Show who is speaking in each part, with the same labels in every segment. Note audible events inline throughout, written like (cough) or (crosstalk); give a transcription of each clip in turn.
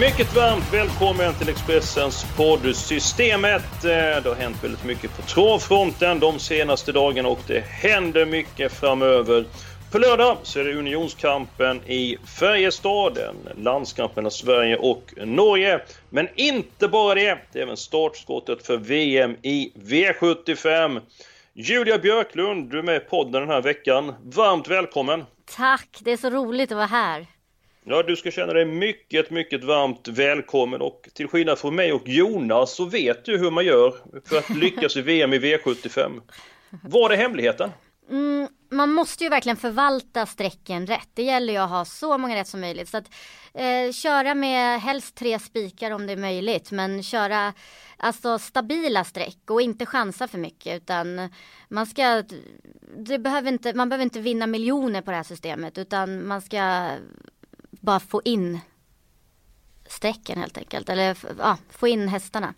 Speaker 1: Mycket varmt välkommen till Expressens podd Systemet. Eh, det har hänt väldigt mycket på travfronten de senaste dagarna och det händer mycket framöver. På lördag så är det unionskampen i Färjestad, en landskamp mellan Sverige och Norge. Men inte bara det, det är även startskottet för VM i V75. Julia Björklund, du är med i podden den här veckan. Varmt välkommen!
Speaker 2: Tack, det är så roligt att vara här.
Speaker 1: Ja, du ska känna dig mycket, mycket varmt välkommen och till skillnad från mig och Jonas så vet du hur man gör för att lyckas i VM i V75. Vad är hemligheten?
Speaker 2: Mm, man måste ju verkligen förvalta strecken rätt. Det gäller ju att ha så många rätt som möjligt. Så att eh, köra med helst tre spikar om det är möjligt. Men köra alltså stabila streck och inte chansa för mycket. Utan man ska, det behöver inte, man behöver inte vinna miljoner på det här systemet. Utan man ska bara få in strecken helt enkelt. Eller ja, få in hästarna.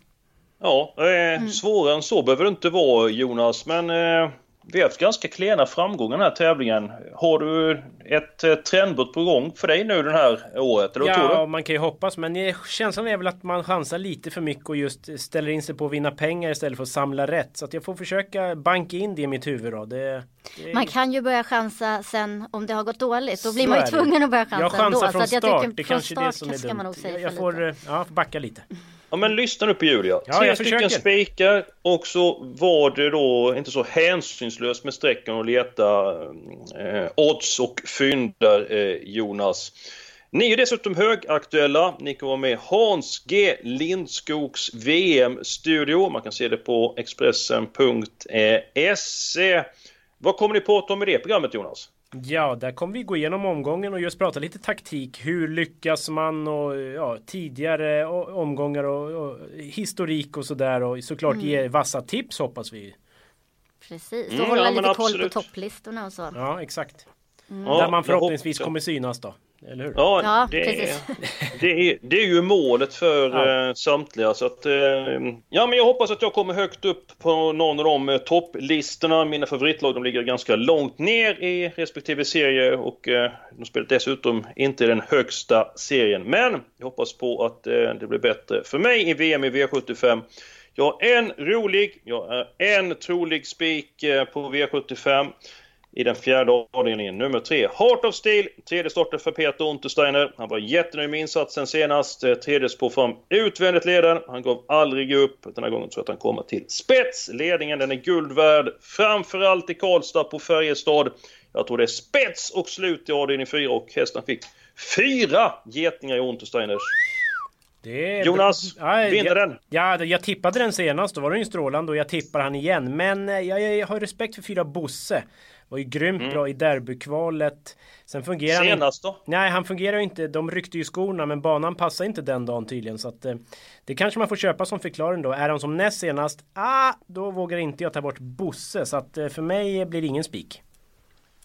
Speaker 1: Ja, eh, svårare än så behöver det inte vara Jonas, men eh, vi har haft ganska klena framgångar den här tävlingen. Har du ett eh, trendbrott på gång för dig nu det här året? Eller
Speaker 3: Ja,
Speaker 1: du?
Speaker 3: man kan ju hoppas, men eh, känslan är väl att man chansar lite för mycket och just ställer in sig på att vinna pengar istället för att samla rätt. Så att jag får försöka banka in det i mitt huvud då. Det, det...
Speaker 2: Man kan ju börja chansa sen om det har gått dåligt. Då blir man ju tvungen att börja chansa
Speaker 3: Jag chansar
Speaker 2: ändå.
Speaker 3: från
Speaker 2: jag
Speaker 3: start.
Speaker 2: tycker
Speaker 3: det
Speaker 2: från
Speaker 3: kanske är det som är dumt. Jag får,
Speaker 2: lite.
Speaker 3: eh, ja, får backa lite.
Speaker 1: Ja men lyssna nu på Julia.
Speaker 3: Ja,
Speaker 1: Tre
Speaker 3: jag
Speaker 1: stycken spikar och så var det då inte så hänsynslöst med strecken och leta eh, odds och fynd där eh, Jonas. Ni är dessutom högaktuella. Ni kommer vara med i Hans G Lindskogs VM-studio. Man kan se det på Expressen.se. Vad kommer ni prata om i det programmet Jonas?
Speaker 3: Ja, där kommer vi gå igenom omgången och just prata lite taktik. Hur lyckas man och ja, tidigare omgångar och, och historik och sådär och såklart
Speaker 2: Mm.
Speaker 3: ge vassa tips hoppas vi.
Speaker 2: Precis, och
Speaker 1: Mm,
Speaker 2: hålla
Speaker 1: ja,
Speaker 2: lite koll
Speaker 1: absolut.
Speaker 2: på topplistorna och så.
Speaker 3: Ja, exakt.
Speaker 1: Ja,
Speaker 3: Där man förhoppningsvis kommer synas då. Eller hur?
Speaker 1: Ja,
Speaker 2: Ja,
Speaker 1: det, är,
Speaker 2: precis. (laughs)
Speaker 1: det, är, det är ju målet för
Speaker 3: Ja.
Speaker 1: eh, samtliga. Så att, eh, ja, men jag hoppas att jag kommer högt upp på någon av de eh, topplistorna. Mina favoritlag de ligger ganska långt ner i respektive serie och eh, de spelar dessutom inte den högsta serien. Men jag hoppas på att eh, det blir bättre för mig i VM i V75. Jag har en rolig, jag är en trolig spik eh, på V75 i den fjärde avdelningen. Nummer tre, Heart of Steel. Tredje starten för Peter Untersteiner. Han var jättenöjd med insatsen senast. Eh, Tredje spår fram utvändigt leden. Han gav aldrig upp. Den här gången tror jag att han kommer till spets. Ledningen den är guld värd. Framförallt i Karlstad på Färjestad. Jag tror det är spets och slut i avdelning fyra och hästen fick fyra getingar i Untersteiners.
Speaker 3: Är
Speaker 1: Jonas,
Speaker 3: Ja,
Speaker 1: vinner den?
Speaker 3: Ja, jag tippade den senast. Då var den ju strålande och jag tippar han igen. Men eh, jag, jag har respekt för fyra Bosse. Var ju grymt bra i derbykvalet. Sen fungerar han.
Speaker 1: Mm. Senast då?
Speaker 3: Nej, han fungerar ju inte. De ryckte ju skorna, men banan passar inte den dagen tydligen. Så att, eh, det kanske man får köpa som förklaring då. Är han som näst senast, ah, då vågar inte jag ta bort Bosse. Så att eh, för mig blir det ingen spik.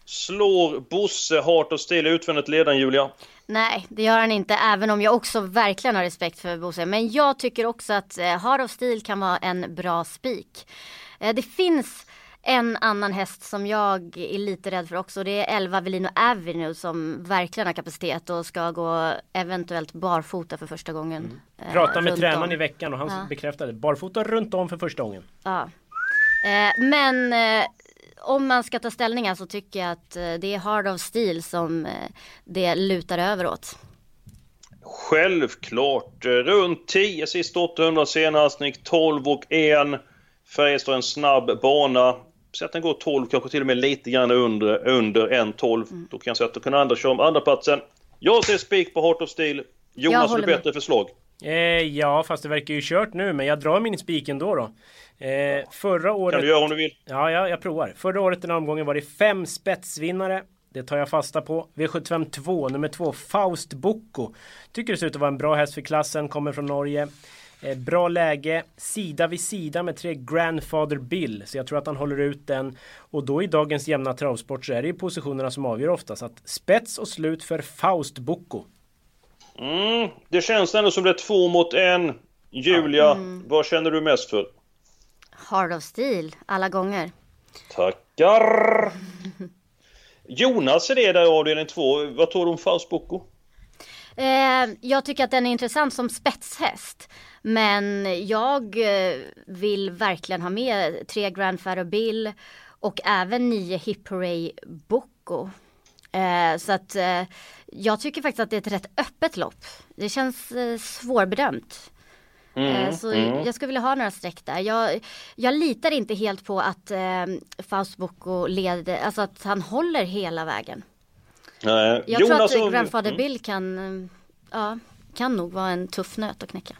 Speaker 1: Slår Bosse Heart of Steel utvändigt ledaren Julia?
Speaker 2: Nej, det gör han inte, även om jag också verkligen har respekt för Bosse. Men jag tycker också att eh, Heart of Steel kan vara en bra spik. Eh, det finns en annan häst som jag är lite rädd för också. Det är 11 Velino Avenue som verkligen har kapacitet och ska gå eventuellt barfota för första gången. eh,
Speaker 3: Prata med tränaren
Speaker 2: om.
Speaker 3: i veckan och han
Speaker 2: Ja.
Speaker 3: bekräftade. Barfota runt om för första gången.
Speaker 2: Ja. Eh, men eh, om man ska ta ställning så tycker jag att eh, det är Hard of Steel som eh, det lutar över åt.
Speaker 1: Självklart. Eh, Runt 10 sist 800 senast. Gick 12 och 1. Färjestad en snabb bana. Så att den går 12, kanske till och med lite grann under, under 1.12. Då kan jag säga att då kan andra köra om andra platsen. Jag ser spik på Heart of Steel. Jonas, har du
Speaker 2: med.
Speaker 1: bättre förslag?
Speaker 3: Eh, ja, fast det verkar ju kört nu, men jag drar min spik ändå då. Eh, förra året...
Speaker 1: Kan du göra om du vill?
Speaker 3: Ja, ja, jag provar. Förra året den här omgången var det fem spetsvinnare. Det tar jag fasta på. V75 2, nummer 2, Faust Bocco. Tycker det ser ut att vara en bra häst för klassen, kommer från Norge. Eh, bra läge, sida vid sida med tre Grandfather Bill. Så jag tror att han håller ut den. Och då i dagens jämna travsport så är det ju positionerna som avgör ofta. Så att spets och slut för Faust Bocco.
Speaker 1: Mm, det känns ändå som det är två mot en. Julia, mm. vad känner du mest för?
Speaker 2: Heart of Steel, alla gånger.
Speaker 1: Tackar! (laughs) Jonas är det där i avdelning två. Vad tror du om Faust Bocco?
Speaker 2: Eh, jag tycker att den är intressant som spetshäst. Men jag eh, vill verkligen ha med tre Grandfather Bill och även nio Hip Hooray Bocco. Eh, så att eh, jag tycker faktiskt att det är ett rätt öppet lopp. Det känns eh, svårbedömt. Mm, eh, så mm. jag skulle vilja ha några streck där. Jag, jag litar inte helt på att eh, Faust Bocco leder, alltså att han håller hela vägen.
Speaker 1: Nej.
Speaker 2: Jag Jonas tror att Grandfather mm. Bill kan, ja, kan nog vara en tuff nöt att knäcka.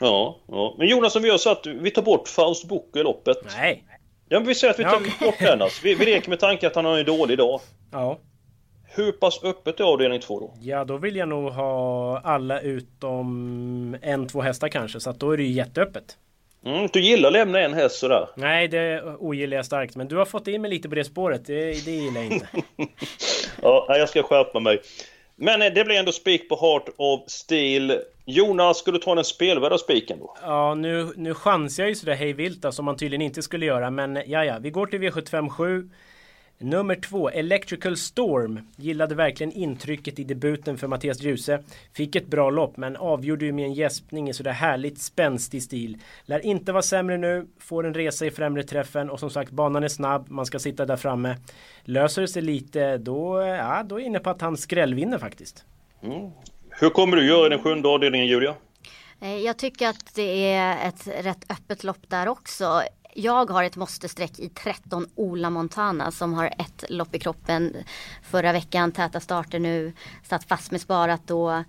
Speaker 1: Ja, ja. men Jonas om vi gör så att vi tar bort Faust Bocco i loppet.
Speaker 3: Nej.
Speaker 1: Ja men vi säger att vi tar ja. bort den alltså. vi, vi leker med tanken att han har en dålig dag.
Speaker 3: Ja.
Speaker 1: Hur pass öppet är avdelning två då?
Speaker 3: Ja då vill jag nog ha alla utom en, två hästar kanske. Så att då är det ju jätteöppet.
Speaker 1: Mm, du gillar att lämna en häst sådär?
Speaker 3: Nej det ogillar jag starkt. Men du har fått in mig lite på det spåret. Det, det gillar jag inte. (laughs)
Speaker 1: ja, jag ska skärpa mig. Men eh, det blir ändå spik på Heart of Steel. Jonas, ska du ta den spelvärda spiken då?
Speaker 3: Ja, nu, nu chansar jag ju sådär hejvilt som man tydligen inte skulle göra. Men ja, ja, vi går till V75 7. Nummer två, Electrical Storm. Gillade verkligen intrycket i debuten för Mattias Djuse. Fick ett bra lopp men avgjorde ju med en gäspning i sådär härligt spänstig stil. Lär inte vara sämre nu, får en resa i främre träffen och som sagt banan är snabb, man ska sitta där framme. Löser det sig lite, då, ja, då är jag inne på att han skrällvinner faktiskt.
Speaker 1: Mm. Hur kommer du göra i den sjunde avdelningen Julia?
Speaker 2: Eh, jag tycker att det är ett rätt öppet lopp där också jag har ett måste-streck i 13 Ola Montana som har ett lopp i kroppen förra veckan, täta starter nu, satt fast med sparat då,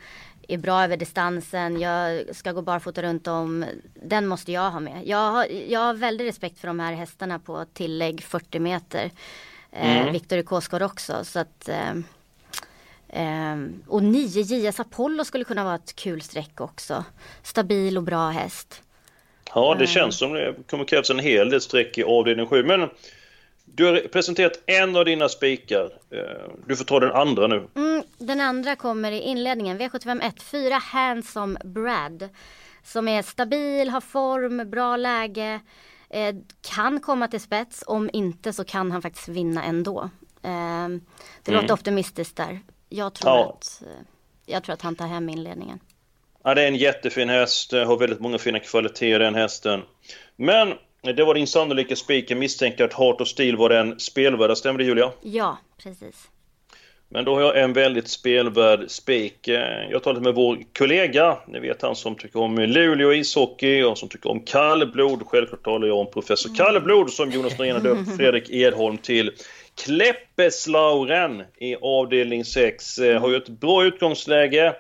Speaker 2: är bra över distansen, jag ska gå barfota runt om. Den måste jag ha med. Jag har, jag har väldigt respekt för de här hästarna på tillägg 40 meter. Eh, mm. Viktor i Kåsgård också så att eh, eh, och 9 JS Apollo skulle kunna vara ett kul streck också. Stabil och bra häst.
Speaker 1: Ja, det känns som det kommer krävas en hel del streck i avdelning 7. Men du har presenterat en av dina spikar. Eh, du får ta den andra nu.
Speaker 2: Mm, den andra kommer i inledningen. V751 4 Handsome Brad. Som är stabil, har form, bra läge. Eh, kan komma till spets. Om inte så kan han faktiskt vinna ändå. Eh, det mm. låter optimistiskt där. Jag tror, ja. att, eh, jag tror att han tar hem inledningen.
Speaker 1: Ja, det är en jättefin häst, har väldigt många fina kvaliteter den hästen. Men det var din sannolika spik. Jag misstänker att Heart of Steel var den spelvärda, stämmer det Julia?
Speaker 2: Ja, precis.
Speaker 1: Men då har jag en väldigt spelvärd spik. Jag har talat med vår kollega, ni vet han som tycker om Luleå ishockey och som tycker om kallblod. Självklart talar jag om professor mm. Kallblod som Jonas Norén döpt (laughs) Fredrik Edholm till. Kleppeslauren i avdelning 6 har ju ett bra utgångsläge.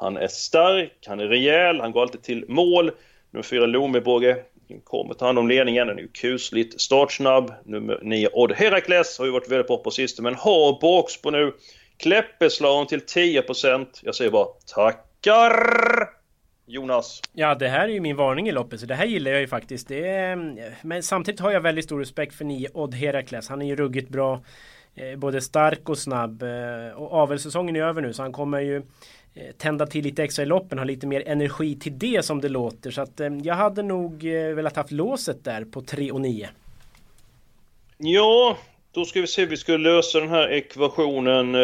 Speaker 1: Han är stark, han är rejäl, han går alltid till mål. Nummer 4 Lomibåge kommer ta hand om ledningen, den är ju kusligt startsnabb. Nummer 9 Odd Herakles har ju varit väldigt bra på sistone men har bakspår nu. Kläppeslagen till 10%. Jag säger bara tackar! Jonas?
Speaker 3: Ja, det här är ju min varning i loppet, så det här gillar jag ju faktiskt. Det är... Men samtidigt har jag väldigt stor respekt för 9 Odd Herakles. Han är ju ruggigt bra. Eh, både stark och snabb. Eh, och avelssäsongen är över nu, så han kommer ju tända till lite extra i loppen, ha lite mer energi till det som det låter. Så att eh, jag hade nog eh, velat haft låset där på 3 och 9.
Speaker 1: Ja, då ska vi se hur vi ska lösa den här ekvationen.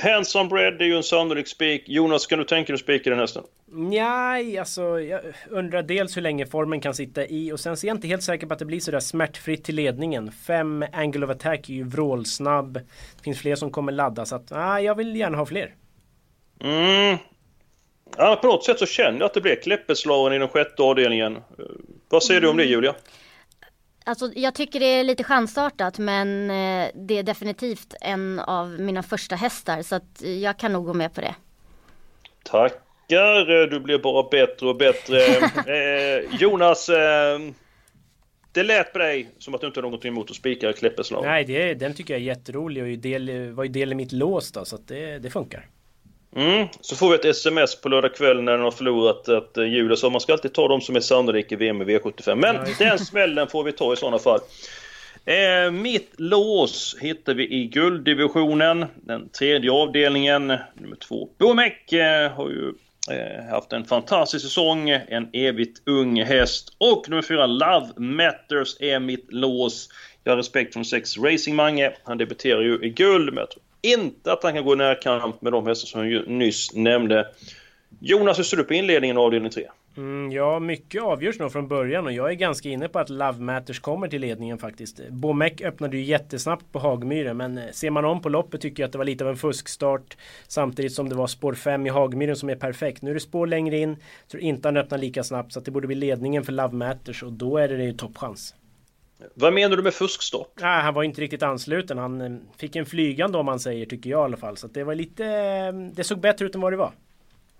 Speaker 1: Handsome Bread är ju en sannolik spik. Jonas, kan du tänka dig att spika den hästen?
Speaker 3: Nej, alltså jag undrar dels hur länge formen kan sitta i och sen så är jag inte helt säker på att det blir sådär smärtfritt till ledningen. Fem Angle of Attack är ju vrålsnabb. Det finns fler som kommer ladda så att nej, jag vill gärna ha fler.
Speaker 1: Mm. Ja, på något sätt så känner jag att det blir Kleppeslaren i den sjätte avdelningen. Eh, vad säger mm. du om det. Julia?
Speaker 2: Alltså, jag tycker det är lite chansartat men eh, det är definitivt en av mina första hästar så att jag kan nog gå med på det.
Speaker 1: Tack tackar. Du blir bara bättre och bättre. (laughs) eh, Jonas, eh, det lät på dig som att du inte har någonting emot att spika Kleppeslag.
Speaker 3: Nej, det, den tycker jag är jätterolig och del, var ju del i mitt lås då, så att det, det funkar.
Speaker 1: Mm. Så får vi ett sms på lördag kväll när den har förlorat ett hjul så. Man ska alltid ta de som är sannolika i VM i V75. Men ja, den smällen får vi ta i sådana fall. Eh, mitt lås hittar vi i gulddivisionen, den tredje avdelningen, nummer två. Bomek eh, har ju eh, haft en fantastisk säsong, en evigt ung häst. Och nummer fyra, Love Matters, är mitt lås. Jag har respekt från sex Racing Mange. Han debuterar ju i guld, men jag tror inte att han kan gå i närkamp med de hästar som jag nyss nämnde. Jonas, hur ser du på inledningen av avdelning 3?
Speaker 3: Mm, ja, mycket avgörs nog från början och jag är ganska inne på att Love Matters kommer till ledningen faktiskt. Bomek öppnade ju jättesnabbt på Hagmyren men eh, ser man om på loppet tycker jag att det var lite av en fuskstart samtidigt som det var spår 5 i Hagmyren som är perfekt. Nu är det spår längre in, tror inte han öppnar lika snabbt så att det borde bli ledningen för Love Matters och då är det ju toppchans.
Speaker 1: Vad menar du med fuskstart?
Speaker 3: Nej, han var inte riktigt ansluten. Han eh, fick en flygande om man säger, tycker jag i alla fall. Så det var lite... Eh, det såg bättre ut än vad det var.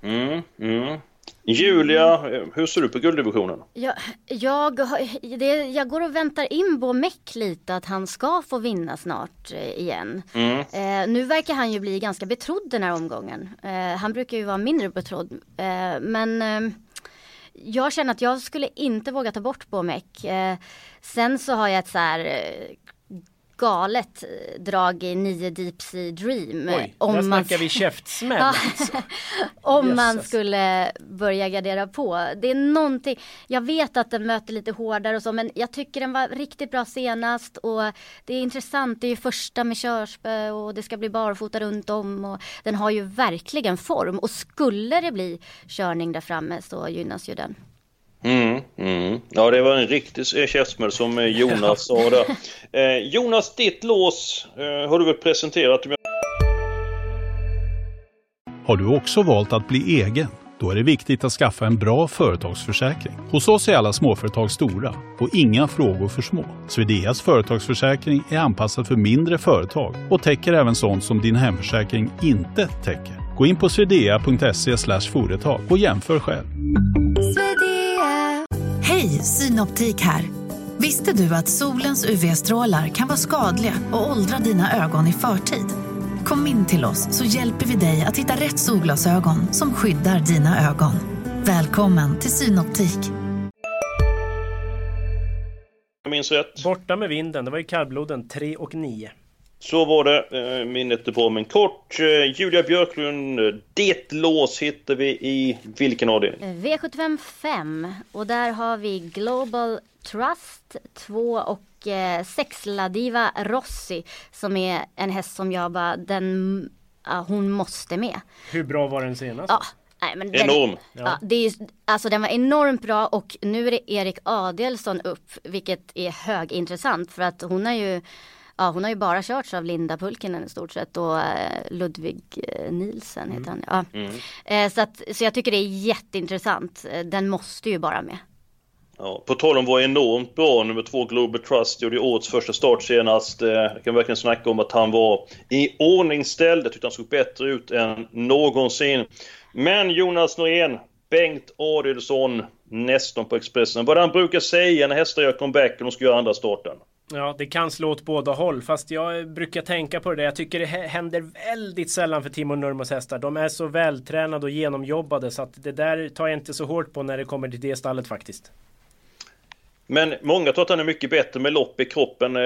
Speaker 1: Mm, mm. Julia, hur ser du på gulddivisionen?
Speaker 2: Jag, jag, det, jag går och väntar in på Meck lite att han ska få vinna snart eh, igen. Mm. Eh, nu verkar han ju bli ganska betrodd den här omgången. Eh, han brukar ju vara mindre betrodd. Eh, men eh, jag känner att jag skulle inte våga ta bort Bomek. Eh, sen så har jag ett så här eh, galet eh, drag i 9 Deep Sea Dream.
Speaker 3: Oj, om där man... snackar vi käftsmäll. (laughs)
Speaker 2: alltså. (laughs) om Jesus. man skulle börja gardera på. Det är någonting, jag vet att den möter lite hårdare och så men jag tycker den var riktigt bra senast och det är intressant, det är ju första med körspö och det ska bli barfota runt om och den har ju verkligen form och skulle det bli körning där framme så gynnas ju den.
Speaker 1: Mm, mm. Ja, det var en riktig käftsmäll som eh, Jonas sa där. (laughs) Eh, Jonas, ditt lås eh, har du väl presenterat?
Speaker 4: Har du också valt att bli egen? Då är det viktigt att skaffa en bra företagsförsäkring. Hos oss är alla småföretag stora och inga frågor för små. Swedeas företagsförsäkring är anpassad för mindre företag och täcker även sånt som din hemförsäkring inte täcker. Gå in på swedea.se företag och jämför själv.
Speaker 5: Hej, Synoptik här. Visste du att solens UV-strålar kan vara skadliga och åldra dina ögon i förtid? Kom in till oss så hjälper vi dig att hitta rätt solglasögon som skyddar dina ögon. Välkommen till Synoptik.
Speaker 1: Jag minns rätt.
Speaker 3: Borta med vinden, det var ju kallbloden 3 och 9.
Speaker 1: Så var det. Eh, minnet är bra men kort. Eh, Julia Björklund, ditt lås hittar vi i vilken avdelning?
Speaker 2: V75 5 och där har vi Global Trust 2 och eh, 6 Ladiva Rossi som är en häst som jag bara, den, ja, hon måste med.
Speaker 3: Hur bra var den senast?
Speaker 2: Ja, Nej, men
Speaker 1: Enorm!
Speaker 2: Den, ja. det är, alltså den var enormt bra och nu är det Erik Adelsson upp vilket är högintressant för att hon är ju Ja hon har ju bara körts av Linda Pulkinen i stort sett och eh, Ludvig eh, Nielsen heter mm. han. Ja. Mm. Eh, så, att, så jag tycker det är jätteintressant. Den måste ju bara med.
Speaker 1: Ja, på tal om vad enormt bra, nummer två Global Trust gjorde årets första start senast. Jag kan verkligen snacka om att han var i ordningställd. Jag tyckte han såg bättre ut än någonsin. Men Jonas Norén, Bengt Adelsson, nästan på Expressen. Vad han brukar säga när hästar gör comeback och de ska göra andra starten.
Speaker 3: Ja, det kan slå åt båda håll. Fast jag brukar tänka på det. Jag tycker det händer väldigt sällan för Timo Nurmos hästar. De är så vältränade och genomjobbade så att det där tar jag inte så hårt på när det kommer till det stallet faktiskt.
Speaker 1: Men många tror att han är mycket bättre med lopp i kroppen. Eh,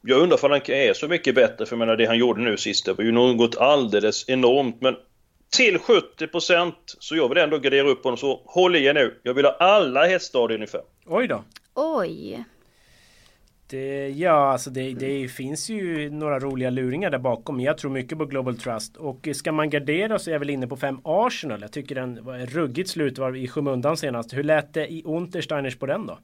Speaker 1: jag undrar om han är så mycket bättre. För jag menar det han gjorde nu sist, det var ju något alldeles enormt. Men till 70% så jag vill ändå gardera upp honom. Så håll i er nu. Jag vill ha alla hästar ungefär.
Speaker 3: Oj då.
Speaker 2: Oj.
Speaker 3: Det, eh, ja, alltså det, det, finns ju några roliga luringar där bakom. Men jag tror mycket på Global Trust. Och eh, ska man gardera så är jag väl inne på fem Arsenal. Jag tycker den var ett ruggigt slutvarv i skymundan senast. Hur lät det i Untersteiners på den då?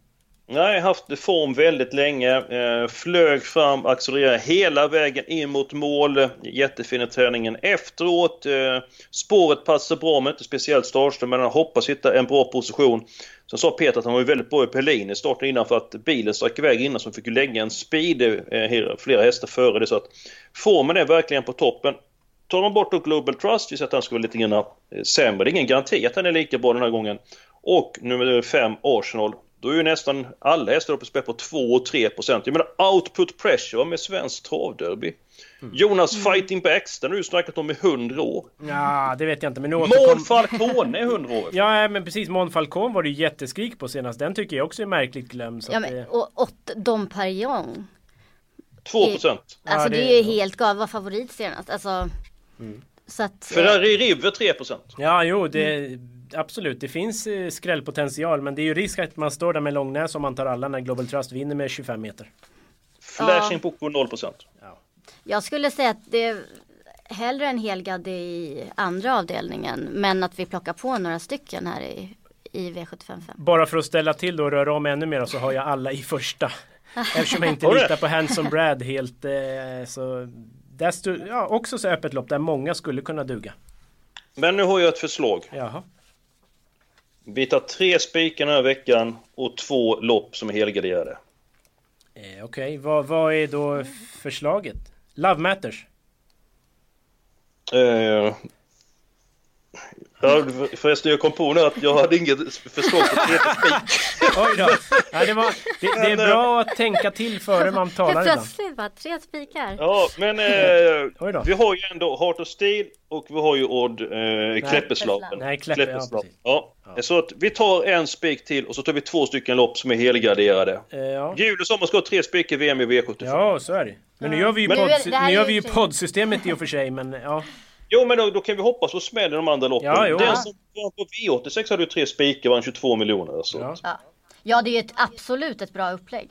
Speaker 1: Nej, haft form väldigt länge. Eh, flög fram, accelererade hela vägen in mot mål. Jättefina träningen efteråt. Eh, spåret passar bra, men inte speciellt startstöd, men han hoppas hitta en bra position. Sen sa Peter att han var väldigt bra i Pelin i starten innan för att bilen stack iväg innan så fick ju lägga en speed eh, flera hästar före det. Så att formen är verkligen på toppen. tar de bort då Global Trust, vi säger att den ska vara lite grann eh, sämre. Det är ingen garanti att den är lika bra den här gången. Och nummer 5, Arsenal. Då är ju nästan alla hästar uppe spelar på 2 och 3 procent. Jag menar output pressure med svensk travderby. Mm. Jonas mm. Fighting Backs, den har du snackat om i 100 år.
Speaker 3: Ja, det vet jag inte. Men nu
Speaker 1: återkom... Mån Falcone är 100 år. (laughs)
Speaker 3: ja, men precis. Mån Falcone var det ju jätteskrik på senast. Den tycker jag också är märkligt glömd.
Speaker 2: Ja, men, och, och Dom Perignon.
Speaker 1: 2 procent.
Speaker 2: Alltså det, det är helt galet. Var favorit senast. Alltså. Mm.
Speaker 1: Så att, Ferrari River 3 procent.
Speaker 3: Ja, jo, det absolut, det finns eh, skrällpotential men det är ju risk att man står där med långnäs om man tar alla när Global Trust vinner med 25 meter.
Speaker 1: Flashing ja. på 0 procent.
Speaker 2: Ja. Jag skulle säga att det är hellre en helgad i andra avdelningen men att vi plockar på några stycken här i, i V755.
Speaker 3: Bara för att ställa till då och röra om ännu mer så har jag alla i första. (laughs) Eftersom jag inte litar på Hanson Brad helt eh, så där stod, ja, också så öppet lopp där många skulle kunna duga.
Speaker 1: Men nu har jag ett förslag.
Speaker 3: Jaha.
Speaker 1: Vi tar tre spikar den här veckan och två lopp som är helgarderade.
Speaker 3: Eh, Okej, okay. vad, vad är då förslaget? Love Matters?
Speaker 1: Eh, Ja, förresten, jag kom på nu att jag hade inget förslag på tredje spik.
Speaker 3: Oj då. Ja, det, var, det, det, är bra att tänka till före man talar
Speaker 2: ibland. Plötsligt bara, tre spikar.
Speaker 1: Ja, men eh, vi har ju ändå Heart of Steel och vi har ju Odd eh, Kläppeslaven.
Speaker 3: Nej, Kläppe, ja,
Speaker 1: ja, ja. Så att vi tar en spik till och så tar vi två stycken lopp som är helgarderade.
Speaker 3: Eh, ja.
Speaker 1: Jul och sommar ska ha tre spikar VM i V75.
Speaker 3: Ja, så är det. Men nu gör vi ju, podd, nu gör vi ju poddsystemet i och för sig, men ja.
Speaker 1: Jo men då, då, kan vi hoppas på smäller de andra loppen. Ja, jo. Den som var på V86 hade ju tre spikar vann 22 miljoner. Så.
Speaker 2: Ja. Ja. ja det är ett, absolut ett bra upplägg.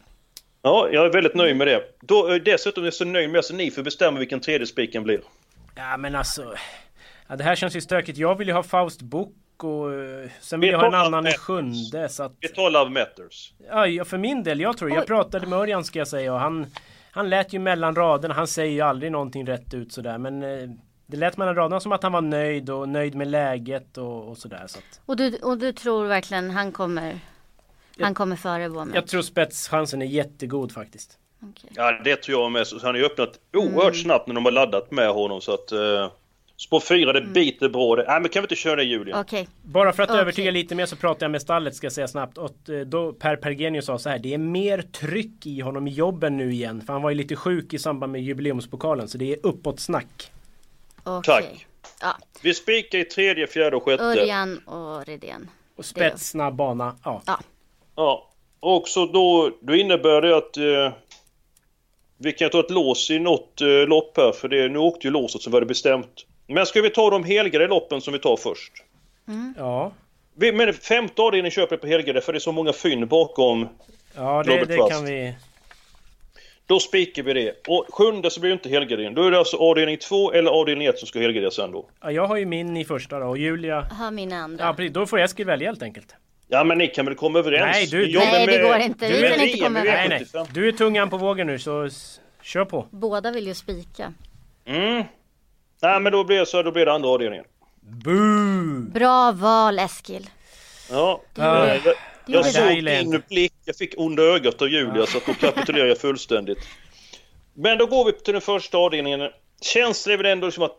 Speaker 1: Ja, jag är väldigt nöjd med det. Då, eh, dessutom är jag så nöjd med att ni får bestämma vilken tredje spiken blir.
Speaker 3: Ja men alltså... Ja, det här känns ju stökigt. Jag vill ju ha Faust Book och eh, sen vill jag ha en annan i sjunde så att...
Speaker 1: Vi tar Love Matters.
Speaker 3: Ja, för min del, jag tror... Jag pratade med Örjan ska jag säga och han... Han lät ju mellan raderna, han säger ju aldrig någonting rätt ut sådär men... Eh, det lät mellan raderna som att han var nöjd och nöjd med läget och, och sådär. Så att...
Speaker 2: och, du, och du tror verkligen han kommer han kommer före Womit?
Speaker 3: Jag tror spetschansen är jättegod faktiskt.
Speaker 1: Okay. Ja det tror jag med. Så han har ju öppnat oerhört mm. snabbt när de har laddat med honom så att uh, Spår 4 det mm. biter bra. Det. Nej men kan vi inte köra det Julia?
Speaker 2: Okay.
Speaker 3: Bara för att okay. övertyga lite mer så pratade jag med stallet ska jag säga snabbt. Och eh, då Per Pergenius sa så här. Det är mer tryck i honom i jobben nu igen. För han var ju lite sjuk i samband med jubileumspokalen. Så det är uppåt snack.
Speaker 2: Okay. Tack.
Speaker 1: Ja. Vi spikar i tredje, fjärde och sjätte.
Speaker 2: Örjan och Redén.
Speaker 3: Och spets, snabb bana.
Speaker 2: Ja. ja.
Speaker 1: Ja. Och så då, då innebär det att eh, vi kan ta ett lås i något eh, lopp här för det, nu åkte ju låset som vi hade bestämt. Men ska vi ta de helgade loppen som vi tar först?
Speaker 3: Mm. Ja.
Speaker 1: Vi, men femte avdelningen köper på helgade för det är så många fynd bakom
Speaker 3: Ja det, det kan vi
Speaker 1: då spikar vi det. Och sjunde så blir det inte helgardering. Då är det alltså avdelning 2 eller avdelning 1 som ska helgarderas sen då.
Speaker 3: Ja, jag har ju min i första då och Julia...
Speaker 2: Har min andra.
Speaker 3: Ja precis, då får Eskil välja helt enkelt.
Speaker 1: Ja men ni kan väl komma överens?
Speaker 3: Nej, du,
Speaker 2: nej det går inte. Vi kan inte komma
Speaker 3: överens. Nej, nej. Du är tungan på vågen nu så kör på.
Speaker 2: Båda vill ju spika.
Speaker 1: Mm. Nej men då blir det så, då blir det andra avdelningen.
Speaker 3: Boo!
Speaker 2: Bra val Eskil.
Speaker 1: Ja. Uh. Jag såg din blick, jag fick onda ögat av Julia så då kapitulerar jag fullständigt. Men då går vi till den första avdelningen. Känslan är väl ändå som att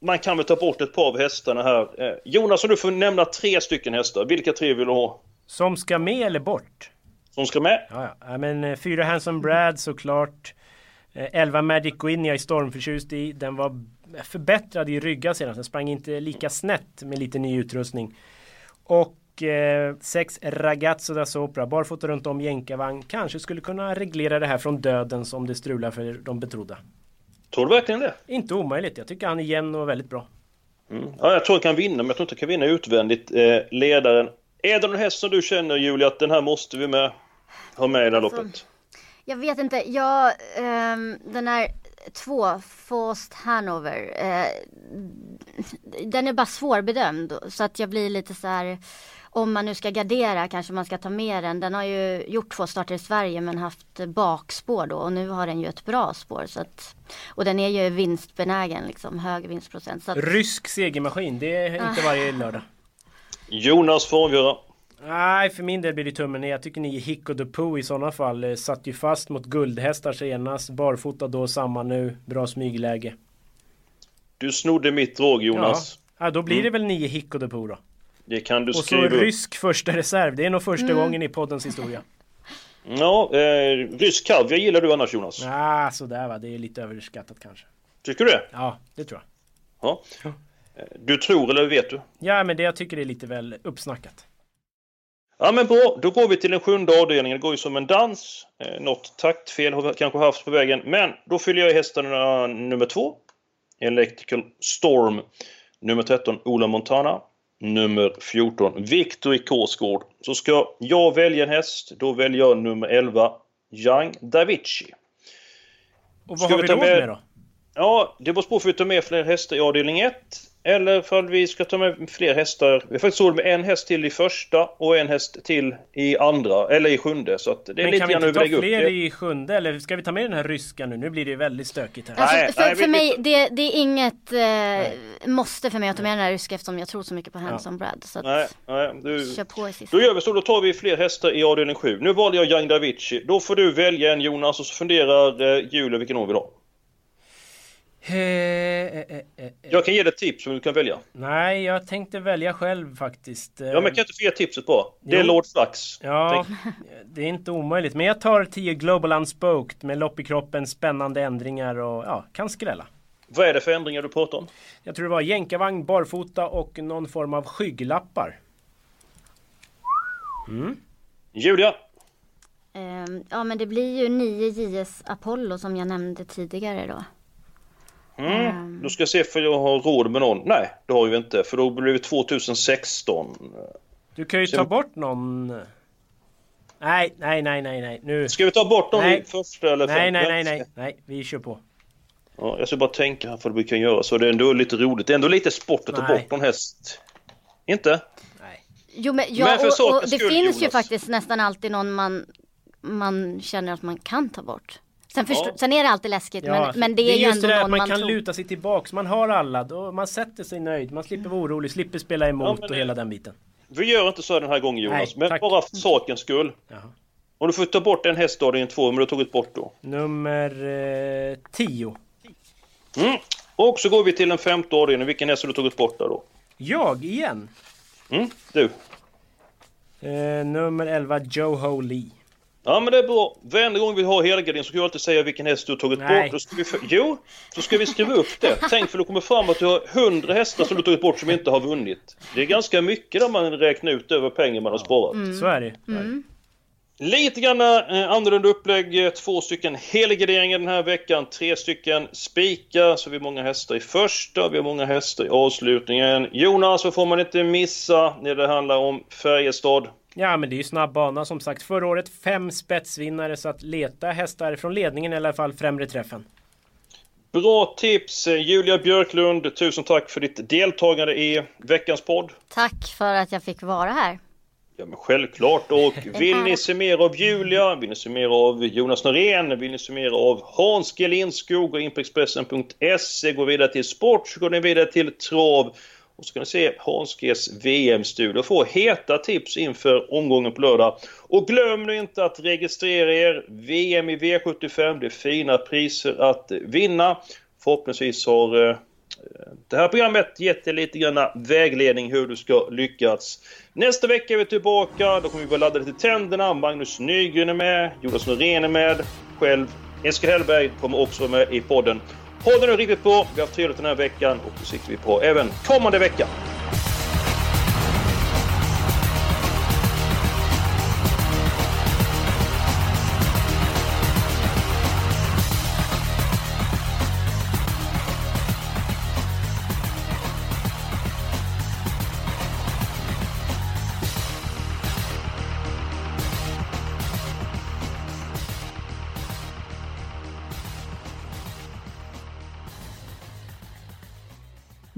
Speaker 1: man kan väl ta bort ett par av hästarna här. Eh, Jonas, om du får nämna tre stycken hästar. Vilka tre vill du ha?
Speaker 3: Som ska med eller bort?
Speaker 1: Som ska med?
Speaker 3: Ja, ja. men eh, fyra Hanson Brad såklart. Eh, elva Magic Gwyn jag är stormförtjust i. Den var förbättrad i ryggar senast. Den sprang inte lika snett med lite ny utrustning. Och eh, sex Ragazzo da Sopra, barfota runt om jänkarvagn, kanske skulle kunna reglera det här från döden som det strular för de betrodda.
Speaker 1: Tror du verkligen det?
Speaker 3: Inte omöjligt. Jag tycker han är jämn och väldigt bra.
Speaker 1: Mm. Ja, jag tror han kan vinna, men jag tror inte han kan vinna utvändigt. Eh, ledaren. Är det någon häst som du känner Julia att den här måste vi med ha med i det här alltså, loppet?
Speaker 2: Jag vet inte. Jag, um, den här två, Faust Hanover. Eh, den är bara svårbedömd så att jag blir lite så här om man nu ska gardera kanske man ska ta med den. Den har ju gjort två starter i Sverige men haft bakspår då och nu har den ju ett bra spår. Så att, och den är ju vinstbenägen liksom, hög vinstprocent. Så att...
Speaker 3: Rysk segermaskin, det är inte varje lördag.
Speaker 1: Jonas får avgöra.
Speaker 3: Nej, för min del blir det tummen ner. Jag tycker ni Hicko de Poo i sådana fall eh, satt ju fast mot guldhästar senast. Barfota då, samma nu. Bra smygläge.
Speaker 1: Du snodde mitt drag Jonas.
Speaker 3: Ja, ja då blir det väl nio Hicko de Poo då.
Speaker 1: Det kan du
Speaker 3: Och så
Speaker 1: skriva upp.
Speaker 3: rysk första reserv. Det är nog första gången i poddens historia.
Speaker 1: Ja, eh, rysk kaviar gillar du annars Jonas?
Speaker 3: Ah, sådär va. Det är lite överskattat kanske.
Speaker 1: Tycker du det?
Speaker 3: Ja, det tror jag.
Speaker 1: Ja. Eh, Du tror eller vet du?
Speaker 3: Ja, men det jag tycker det är lite väl uppsnackat.
Speaker 1: Ja men bra, då går vi till den sjunde avdelningen. Det går ju som en dans. Eh, något taktfel har vi kanske haft på vägen. Men då fyller jag i hästarna nummer två. Electrical Storm. Nummer 13 Ola Montana. Nummer 14 Victory Korsgård. Så ska jag välja en häst, då väljer jag nummer 11 Young Davici.
Speaker 3: Och vad
Speaker 1: Ska
Speaker 3: har
Speaker 1: vi
Speaker 3: vi
Speaker 1: ta
Speaker 3: råd
Speaker 1: med-
Speaker 3: med då?
Speaker 1: Ja, det beror på om vi tar med fler hästar i avdelning 1 eller för vi ska ta med fler hästar. Vi har faktiskt råd med en häst till i första och en häst till i andra, eller i sjunde. Så att det är
Speaker 3: Men
Speaker 1: lite
Speaker 3: kan vi inte
Speaker 1: vi
Speaker 3: ta
Speaker 1: upp
Speaker 3: fler
Speaker 1: det.
Speaker 3: i sjunde? Eller ska vi ta med den här ryska nu? Nu blir det ju väldigt stökigt här.
Speaker 2: Alltså,
Speaker 1: Nej,
Speaker 2: för,
Speaker 1: nej,
Speaker 2: för
Speaker 1: vi-
Speaker 2: mig, det, det är inget eh, måste för mig att ta med den här ryska eftersom jag tror så mycket på Handsome Brad. Så att,
Speaker 1: Nej, nej, du...
Speaker 2: kör på i sista.
Speaker 1: Då gör vi så, då tar vi fler hästar i avdelning 7. Nu valde jag Young Davici. Då får du välja en Jonas och så funderar eh, Julia vilken hon vill ha. Jag kan ge dig ett tips som du kan välja.
Speaker 3: Nej, jag tänkte välja själv faktiskt.
Speaker 1: Ja men kan jag inte få ge tipset bara? Det är
Speaker 3: Jo.
Speaker 1: Lord Flax.
Speaker 3: Ja,
Speaker 1: Tänk-
Speaker 3: det är inte omöjligt. Men jag tar 10 Global Unspoked med lopp i kroppen, spännande ändringar och ja, kan skrälla.
Speaker 1: Vad är det för ändringar du pratar om?
Speaker 3: Jag tror det var jänkarvagn, barfota och någon form av skygglappar.
Speaker 1: Julia?
Speaker 2: Ehm, ja men det blir ju 9 JS Apollo som jag nämnde tidigare då.
Speaker 1: Mm. Då ska jag se för jag har råd med någon. Nej, det har vi inte. För då blir det 2016.
Speaker 3: Du kan ju
Speaker 1: Så-
Speaker 3: ta bort någon... Nej, nej, nej, nej, nej. Nu...
Speaker 1: Ska vi ta bort någon
Speaker 3: Nej.
Speaker 1: eller
Speaker 3: Nej, nej, nej, nej, nej. Vi kör på.
Speaker 1: Ja, jag ska bara tänka här vad vi kan göra så det är ändå lite roligt. Det är ändå lite sport att ta
Speaker 3: Nej.
Speaker 1: bort någon häst. Inte?
Speaker 2: Jo men, ja,
Speaker 1: Men för
Speaker 2: och, och
Speaker 1: sakens
Speaker 2: det
Speaker 1: skull,
Speaker 2: finns ju
Speaker 1: Jonas.
Speaker 2: faktiskt nästan alltid någon man, man känner att man kan ta bort. Sen, förstå,
Speaker 1: Ja.
Speaker 2: sen är det alltid läskigt
Speaker 3: Ja,
Speaker 2: men, men det är, ju
Speaker 3: just
Speaker 2: ändå
Speaker 3: det
Speaker 2: någon
Speaker 3: man
Speaker 2: man,
Speaker 3: kan
Speaker 2: tror.
Speaker 3: luta sig tillbaks. Man har alla. Då, man sätter sig nöjd. Man slipper vara orolig, slipper spela emot
Speaker 1: Ja,
Speaker 3: och
Speaker 1: det-
Speaker 3: hela den biten.
Speaker 1: Vi gör inte så den här gången Jonas.
Speaker 3: Nej,
Speaker 1: men
Speaker 3: tack.
Speaker 1: bara för sakens skull.
Speaker 3: Jaha.
Speaker 1: Om du får ta bort en häst av din två, men du har tagit bort då.
Speaker 3: Nummer 10.
Speaker 1: Mm. Och så går vi till den femte avdelningen. Vilken häst har du tagit bort där då?
Speaker 3: Jag igen.
Speaker 1: Mm, du.
Speaker 3: Eh, nummer 11 Joho Lee.
Speaker 1: Ja men det är bra. Varenda gång vi har helgardin så kan jag alltid säga vilken häst du har tagit
Speaker 3: Nej.
Speaker 1: bort. Då ska vi för... Jo, så ska vi skriva upp det. Tänk för det kommer fram att du har 100 hästar som du har tagit bort som inte har vunnit. Det är ganska mycket där man räknar ut över pengar man har sparat.
Speaker 3: Så är det.
Speaker 1: Lite grann eh, annorlunda upplägg. Två stycken helgarderingar den här veckan. Tre stycken spikar. Så vi har många hästar i första. Vi har många hästar i avslutningen. Jonas, vad får man inte missa när det handlar om Färjestad?
Speaker 3: Ja men det är ju snabb bana som sagt. Förra året fem spetsvinnare så att leta hästar från ledningen i alla fall främre träffen.
Speaker 1: Bra tips Julia Björklund. Tusen tack för ditt deltagande i veckans podd.
Speaker 2: Tack för att jag fick vara här.
Speaker 1: Ja men självklart och (laughs) vill ni se mer av Julia, vill ni se mer av Jonas Norén, vill ni se mer av Hans G Lindskog, gå in på Expressen.se, gå vidare till sport, så går ni vidare till trav och så kan ni se Hans Gs VM-studio och få heta tips inför omgången på lördag. Och glöm nu inte att registrera er. VM i V75, det är fina priser att vinna. Förhoppningsvis har eh, det här programmet gett dig lite grann vägledning hur du ska lyckas. Nästa vecka är vi tillbaka. Då kommer vi börja ladda lite tänderna. Magnus Nygren är med. Jonas Norén är med. Själv, Eskil Hellberg, kommer också vara med i podden. Håll nu riktigt på. Vi har haft trevligt den här veckan och det siktar vi på även kommande vecka.